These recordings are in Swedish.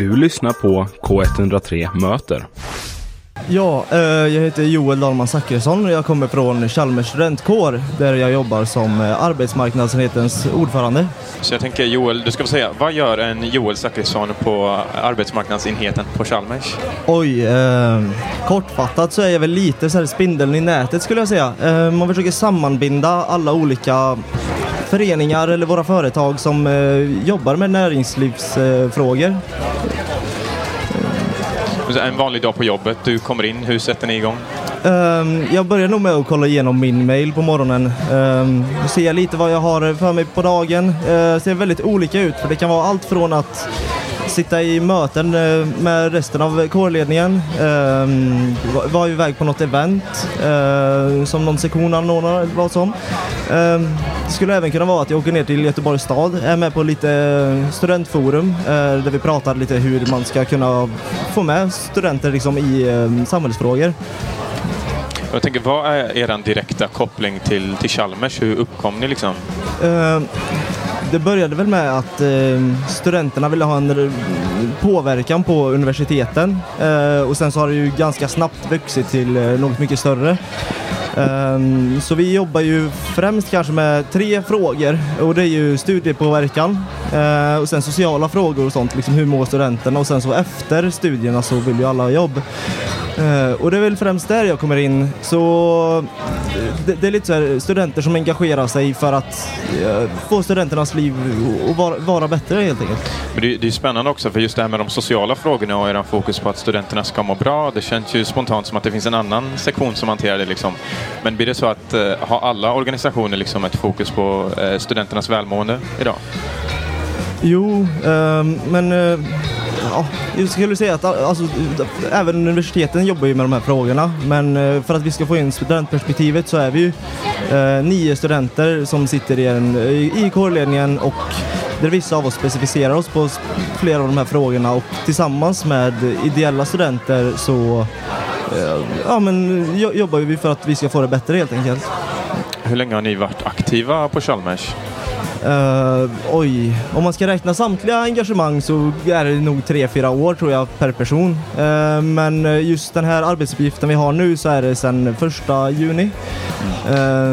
Du lyssnar på K103 Möter. Ja, eh, jag heter Joel Dahlman Zachrisson och jag kommer från Chalmers studentkår där jag jobbar som eh, arbetsmarknadsenhetens ordförande. Så jag tänker Joel, du ska få säga, vad gör en Joel Zachrisson på arbetsmarknadsenheten på Chalmers? Oj, eh, kortfattat så är jag väl lite så här spindeln i nätet skulle jag säga. Eh, man försöker sammanbinda alla olika föreningar eller våra företag som eh, jobbar med näringslivsfrågor. En vanlig dag på jobbet, du kommer in, hur sätter ni igång? Um, jag börjar nog med att kolla igenom min mail på morgonen. Um, ser lite vad jag har för mig på dagen. Uh, ser väldigt olika ut för det kan vara allt från att sitta i möten uh, med resten av kårledningen, um, vara iväg på något event som någon sektion anordnar eller vad som. Um, det skulle även kunna vara att jag åker ner till Göteborgs stad, är med på lite studentforum där vi pratar lite hur man ska kunna få med studenter liksom i samhällsfrågor. Jag tänker, vad är er direkta koppling till, till Chalmers? Hur uppkom ni liksom? Uh, det började väl med att studenterna ville ha en påverkan på universiteten uh, och sen så har det ju ganska snabbt vuxit till något mycket större. Um, så vi jobbar ju främst kanske med tre frågor och det är ju studiepåverkan uh, och sen sociala frågor och sånt, liksom hur mår studenterna och sen så efter studierna så vill ju alla ha jobb. Uh, och det är väl främst där jag kommer in. Så det, det är lite så här, studenter som engagerar sig för att uh, få studenternas liv att vara, vara, bättre helt enkelt. Men det, det är spännande också för just det här med de sociala frågorna och er fokus på att studenterna ska må bra. Det känns ju spontant som att det finns en annan sektion som hanterar det liksom. Men blir det så att uh, har alla organisationer liksom ett fokus på studenternas välmående idag? Jo, men ja, jag skulle säga att alltså, även universiteten jobbar ju med de här frågorna men eh, för att vi ska få in studentperspektivet så är vi ju eh, nio studenter som sitter i, en, i kårledningen och där vissa av oss specificerar oss på flera av de här frågorna och tillsammans med ideella studenter så eh, ja, men, jobbar vi för att vi ska få det bättre helt enkelt. Hur länge har ni varit aktiva på Chalmers? Uh, oj, om man ska räkna samtliga engagemang så är det nog tre fyra år tror jag per person. Uh, men just den här arbetsuppgiften vi har nu så är det sedan första juni. Uh,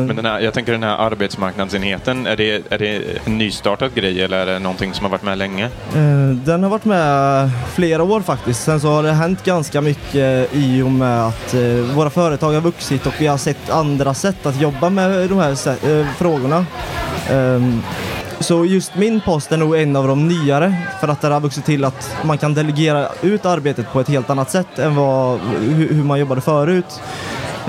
men den här, jag tänker den här arbetsmarknadsenheten, är det, är det en nystartad grej eller är det någonting som har varit med länge? den har varit med flera år faktiskt. Sen så har det hänt ganska mycket i och med att våra företag har vuxit och vi har sett andra sätt att jobba med de här frågorna. Um, så just min post är nog en av de nyare för att det har vuxit till att man kan delegera ut arbetet på ett helt annat sätt än vad, hur, man jobbade förut.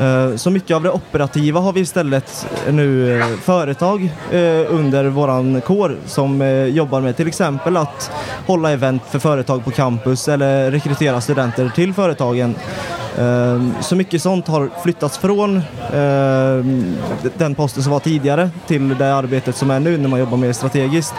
Ehm, så mycket av det operativa har vi istället nu eh, företag eh, under våran kår som eh, jobbar med till exempel att hålla event för företag på campus eller rekrytera studenter till företagen. Ehm, så mycket sånt har flyttats från ehm, den posten som var tidigare till det arbetet som är nu när man jobbar mer strategiskt.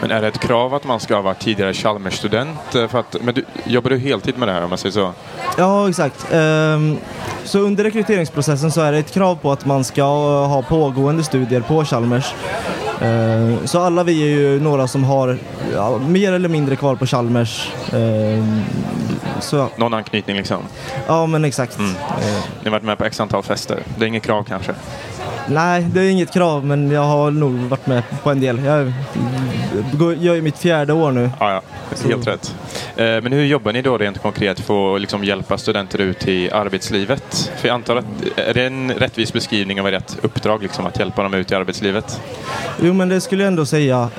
Men är det ett krav att man ska ha varit tidigare Chalmers-student? Eh, men du, jobbar du heltid med det här om man säger så? Ja, exakt. Ehm, så under rekryteringsprocessen så är det ett krav på att man ska ha pågående studier på Chalmers. Så alla vi är ju några som har ja, mer eller mindre kvar på Chalmers så. Någon anknytning liksom? Ja, men exakt. Mm. Ni har varit med på x antal fester. Det är inget krav kanske? Nej, det är inget krav, men jag har nog varit med på en del. Jag gör ju mitt fjärde år nu. Ja, ja. helt så. rätt. Eh, men hur jobbar ni då rent konkret för att liksom hjälpa studenter ut i arbetslivet? För jag antar att är det en rättvis beskrivning av ert uppdrag, liksom, att hjälpa dem ut i arbetslivet? Jo, men det skulle jag ändå säga.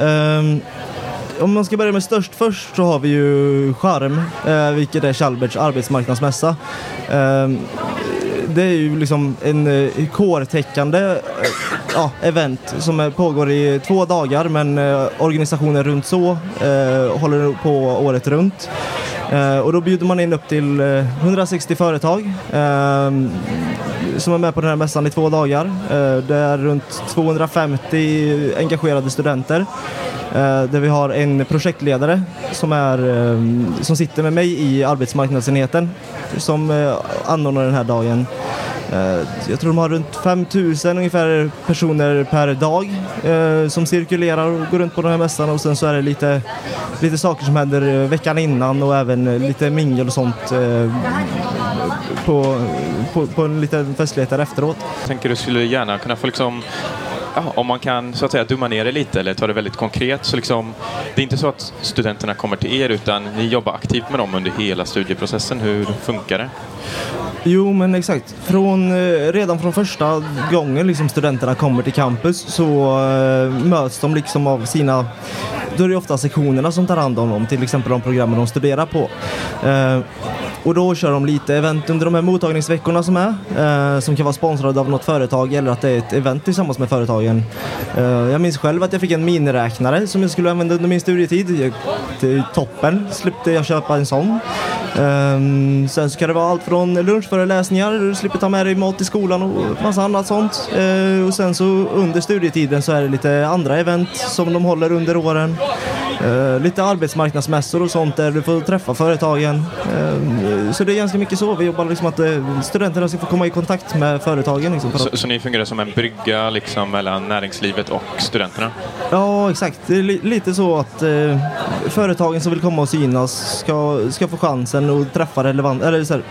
Om man ska börja med störst först så har vi ju Charm, eh, vilket är Chalberts arbetsmarknadsmässa. Eh, det är ju liksom en eh, kårtäckande eh, ja, event som är, pågår i två dagar men eh, organisationer runt så eh, håller på året runt. Eh, och då bjuder man in upp till eh, 160 företag ehm, som är med på den här mässan i två dagar. Eh, det är runt 250 engagerade studenter. Där vi har en projektledare som, är, ehm, som sitter med mig i arbetsmarknadsenheten som anordnar den här dagen. Eh, jag tror de har runt 5000 ungefär personer per dag eh, som cirkulerar och går runt på den här mässan och sen så är det lite, lite saker som händer eh, veckan innan och även lite mingel och sånt eh, på, på, på en liten festlighet där efteråt. Jag tänker du skulle gärna kunna få liksom ja, om man kan så att säga dumma ner det lite eller ta det väldigt konkret så liksom det är inte så att studenterna kommer till er utan ni jobbar aktivt med dem under hela studieprocessen. Hur funkar det? Jo, men exakt. Från, eh, redan från första gången liksom studenterna kommer till campus så eh, möts de liksom av sina då är det ofta sektionerna som tar hand om dem, till exempel de programmen de studerar på. Eh, och då kör de lite event under de här mottagningsveckorna som är, eh, som kan vara sponsrade av något företag eller att det är ett event tillsammans med företagen. Eh, jag minns själv att jag fick en miniräknare som jag skulle använda under min studietid. Jag, till toppen, släppte jag köpa en sån. Um, sen så kan det vara allt från lunchföreläsningar, du slipper ta med dig mat till skolan och massa annat sånt. Uh, och sen så under studietiden så är det lite andra event som de håller under åren. Uh, lite arbetsmarknadsmässor och sånt där du får träffa företagen. Uh, så det är ganska mycket så. Vi jobbar liksom att uh, studenterna ska få komma i kontakt med företagen. Liksom, så, så, ni fungerar som en brygga liksom, mellan näringslivet och studenterna? Ja, exakt. Det är li lite så att företagen som vill komma och synas ska, ska få chansen och träffa relevant, eller så här,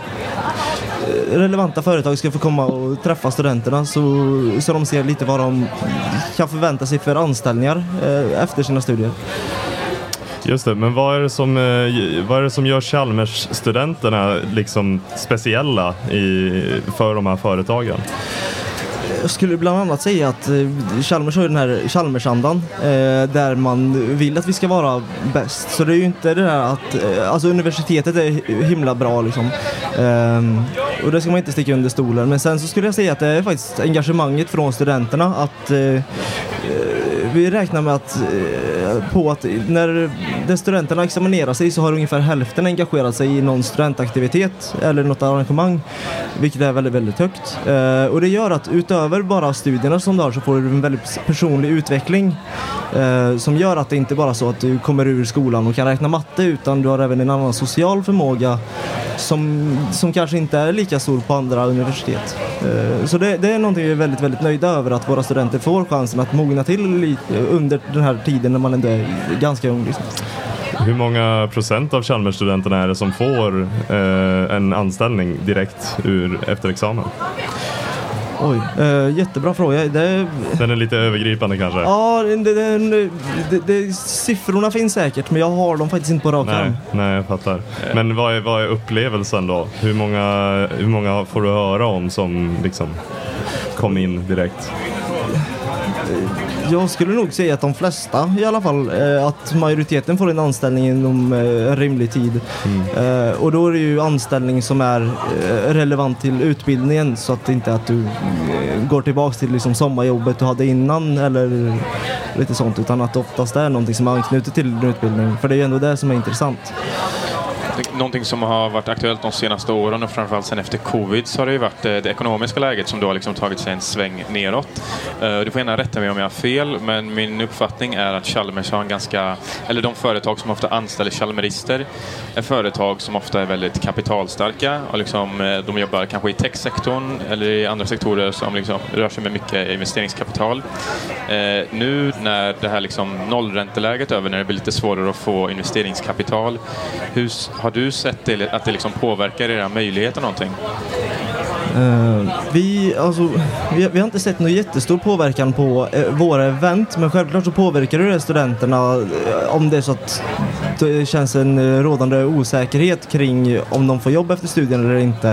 relevanta företag ska få komma och träffa studenterna så, så de ser lite vad de kan förvänta sig för anställningar efter sina studier. Just det, men vad är det som, eh, vad är det som gör Chalmers-studenterna liksom speciella i, för de här företagen? Jag skulle bland annat säga att eh, Chalmers har ju den här Chalmersandan eh, där man vill att vi ska vara bäst. Så det är ju inte det där att, eh, alltså universitetet är himla bra liksom. Eh, och det ska man inte sticka under stolen. Men sen så skulle jag säga att det är faktiskt engagemanget från studenterna att vi räknar med att, eh, på att när, studenterna examinerar sig så har ungefär hälften engagerat sig i någon studentaktivitet eller något arrangemang, vilket är väldigt, väldigt högt. Eh, och det gör att utöver bara studierna som du har så får du en väldigt personlig utveckling eh, som gör att det inte bara är så att du kommer ur skolan och kan räkna matte utan du har även en annan social förmåga som, som kanske inte är lika stor på andra universitet. Så det, det, är någonting vi är väldigt, väldigt nöjda över att våra studenter får chansen att mogna till lite under den här tiden när man ändå är ganska ung. Liksom. Hur många procent av Chalmers-studenterna är det som får eh, en anställning direkt ur, efter examen? Oj, uh, jättebra fråga. Det... Den är lite övergripande kanske? Ja, det, det, det, siffrorna finns säkert men jag har dem faktiskt inte på rak nej, nej, jag fattar. Men vad är, vad är upplevelsen då? Hur många, hur många får du höra om som liksom kom in direkt? Jag skulle nog säga att de flesta i alla fall, eh, att majoriteten får en anställning inom eh, en rimlig tid. Mm. Eh, och då är det ju anställning som är relevant till utbildningen så att det inte är att du går tillbaks till liksom sommarjobbet du hade innan eller lite sånt utan att det oftast är någonting som är anknutet till din utbildning. För det är ju ändå det som är intressant. Någonting som har varit aktuellt de senaste åren och framförallt sen efter covid så har det ju varit eh, det ekonomiska läget som då har liksom tagit sig en sväng neråt. Eh, du får gärna rätta mig om jag har fel men min uppfattning är att Chalmers har en ganska, eller de företag som ofta anställer Chalmerister är företag som ofta är väldigt kapitalstarka och liksom, eh, de jobbar kanske i techsektorn eller i andra sektorer som liksom rör sig med mycket investeringskapital. Nu när det här liksom nollränteläget är över, när det blir lite svårare att få investeringskapital, hur har du sett det, att det liksom påverkar era möjligheter någonting? Uh, vi, alltså, vi, vi, har inte sett någon jättestor påverkan på uh, våra event men självklart så påverkar det studenterna uh, om det är så att det eh, känns en eh, rådande osäkerhet kring om de får jobb efter studierna eller inte.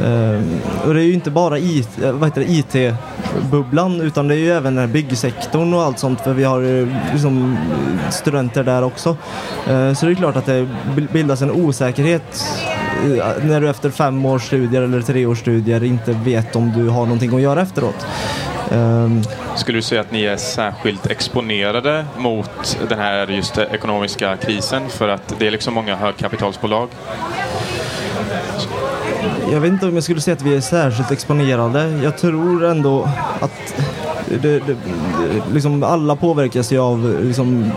Eh, och det är ju inte bara IT-bubblan IT utan det är ju även den byggsektorn och allt sånt för vi har liksom, studenter där också. så det är klart att det bildas en osäkerhet när du efter fem års studier eller tre års studier inte vet om du har någonting att göra efteråt. Um, Skulle du säga att ni är särskilt exponerade mot den här just ekonomiska krisen för att det är liksom många högkapitalsbolag? Jag vet inte om jag skulle säga att vi är särskilt exponerade. Jag tror ändå att det, det, liksom alla påverkas ju av liksom,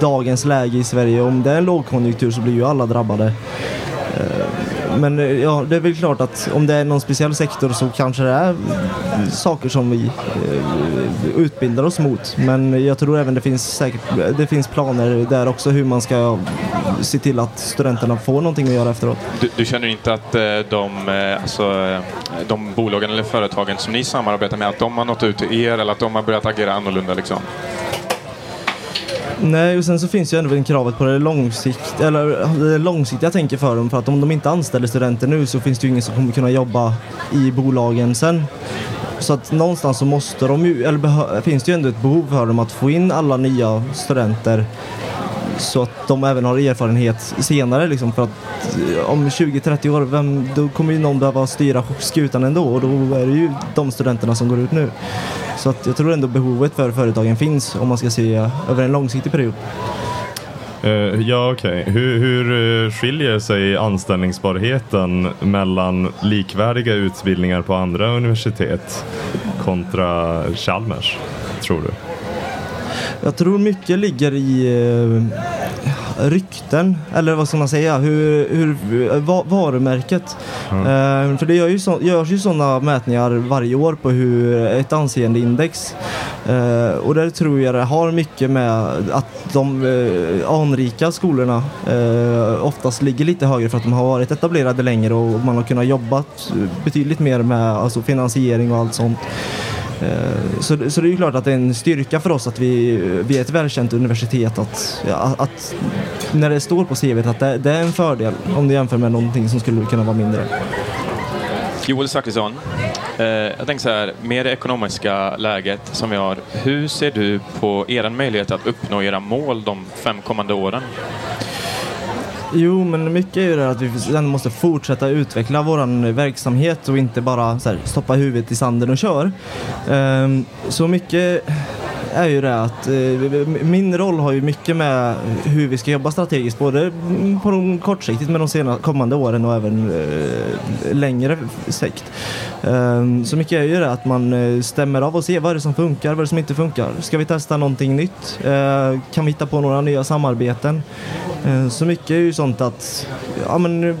dagens läge i Sverige. Om det är en lågkonjunktur så blir ju alla drabbade men eh, ja, det är väl klart att om det är någon speciell sektor så kanske det är saker som vi eh, utbildar oss mot. Men jag tror även det finns säkert det finns planer där också hur man ska se till att studenterna får någonting att göra efteråt. Du, du känner inte att eh, de, eh, alltså, de bolagen eller företagen som ni samarbetar med, att de har nått ut till er eller att de har börjat agera annorlunda liksom? Nej, och sen så finns ju ändå kravet på det, långsikt, eller eh, det långsiktiga tänker för dem. För att om de inte anställer studenter nu så finns det ju ingen som kommer kunna jobba i bolagen sen. Så att någonstans så måste de ju, eller finns det ju ändå ett behov för dem att få in alla nya studenter så att de även har erfarenhet senare liksom för att eh, om 20-30 år, vem, då kommer ju någon behöva styra skutan ändå och då är det ju de studenterna som går ut nu. Så att jag tror ändå behovet för företagen finns om man ska se över en långsiktig period. Uh, ja, okej. Okay. Hur, hur eh, skiljer sig anställningsbarheten mellan likvärdiga utbildningar på andra universitet kontra Chalmers, tror du? Jag tror mycket ligger i eh, rykten, eller vad ska man säga, hur, hur varumärket. Mm. Eh, för det gör ju så, görs ju sådana mätningar varje år på hur ett anseendeindex. Eh, och där tror jag det har mycket med att de eh, anrika skolorna eh, oftast ligger lite högre för att de har varit etablerade längre och man har kunnat jobba betydligt mer med alltså, finansiering och allt sånt. Eh, så, så det är ju klart att det är en styrka för oss att vi, vi är ett välkänt universitet att, att när det står på CV att det, det är en fördel om du jämför med någonting som skulle kunna vara mindre. Joel Zachrisson, eh, jag tänker så här, med det ekonomiska läget som vi har, hur ser du på er möjlighet att uppnå era mål de fem kommande åren? Jo, men mycket är ju det att vi måste fortsätta utveckla vår verksamhet och inte bara här, stoppa huvudet i sanden och kör. Um, så mycket är ju det att eh, min roll har ju mycket med hur vi ska jobba strategiskt både på de kortsiktigt med de senare, kommande åren och även eh, längre sikt. Eh, så mycket är ju det att man eh, stämmer av och ser vad är det som funkar, vad är det som inte funkar. Ska vi testa någonting nytt? Eh, kan vi hitta på några nya samarbeten? Eh, så mycket är ju sånt att ja, men, eh,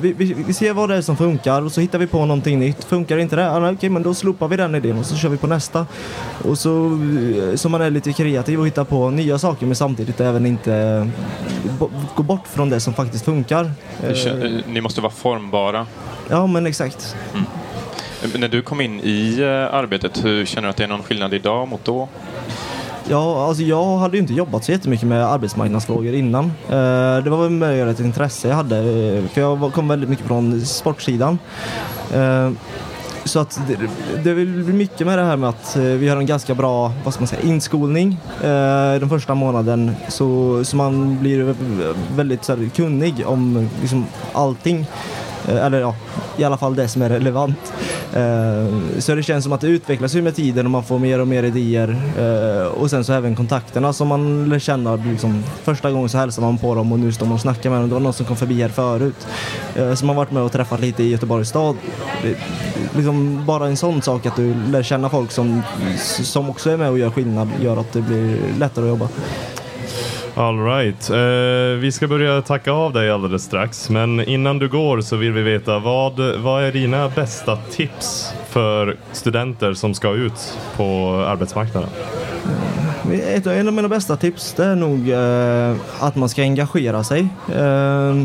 vi, vi, vi, ser vad det är som funkar och så hittar vi på någonting nytt. Funkar inte det? Ja, okej, men då slopar vi den idén och så kör vi på nästa. Och så, eh, så man är lite kreativ och hittar på nya saker men samtidigt även inte gå bort från det som faktiskt funkar. Ni måste vara formbara. Ja, men exakt. Mm. När du kom in i eh, arbetet, hur känner du att det är någon skillnad idag mot då? Ja, alltså jag hade ju inte jobbat så jättemycket med arbetsmarknadsfrågor innan. Eh, det var väl mer ett intresse jag hade, eh, för jag kom väldigt mycket från sportsidan. Så att det, det är mycket med det här med att eh, vi har en ganska bra vad ska man säga, inskolning eh, den första månaden så, så man blir väldigt så här, kunnig om liksom, allting. Eh, eller ja, i alla fall det som är relevant. Eh, så det känns som att det utvecklas ju med tiden och man får mer och mer idéer. Eh, och sen så även kontakterna som man lär känna. Liksom, första gången så hälsar man på dem och nu står man och snackar med dem. Det var någon som kom förbi här förut. Eh, som har varit med och träffat lite i Göteborgs stad. Liksom bara en sån sak att du lär känna folk som, som också är med och gör skillnad gör att det blir lättare att jobba. All right. Eh, vi ska börja tacka av dig alldeles strax, men innan du går så vill vi veta vad, vad är dina bästa tips för studenter som ska ut på arbetsmarknaden? Ett av mina bästa tips det är nog eh, att man ska engagera sig. Eh,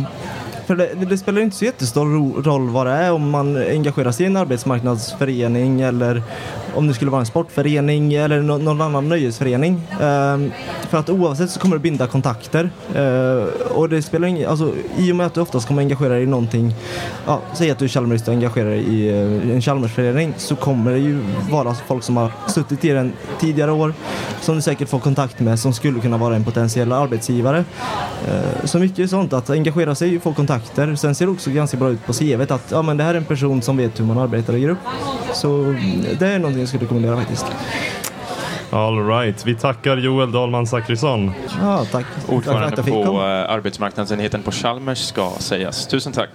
för det, det, spelar inte så jättestor roll vad det är om man engagerar sig i en arbetsmarknadsförening eller om det skulle vara en sportförening eller no någon annan nöjesförening. Um, för att oavsett så kommer det binda kontakter. Uh, och det spelar ingen, alltså, I och med att du oftast kommer engagera dig i någonting, ja, säg att du är Chalmerist och engagerar dig i uh, en Chalmersförening så kommer det ju vara folk som har suttit i den tidigare år som du säkert får kontakt med som skulle kunna vara en potentiell arbetsgivare. Uh, så mycket sånt, att engagera sig och få kontakter. Sen ser det också ganska bra ut på CVt att ja, men det här är en person som vet hur man arbetar i grupp. Så det är någonting jag skulle rekommendera faktiskt. All right. Vi tackar Joel Dahlman Zachrisson. Ja, tack. Ordförande på eh, arbetsmarknadsenheten på Chalmers ska sägas. Tusen tack.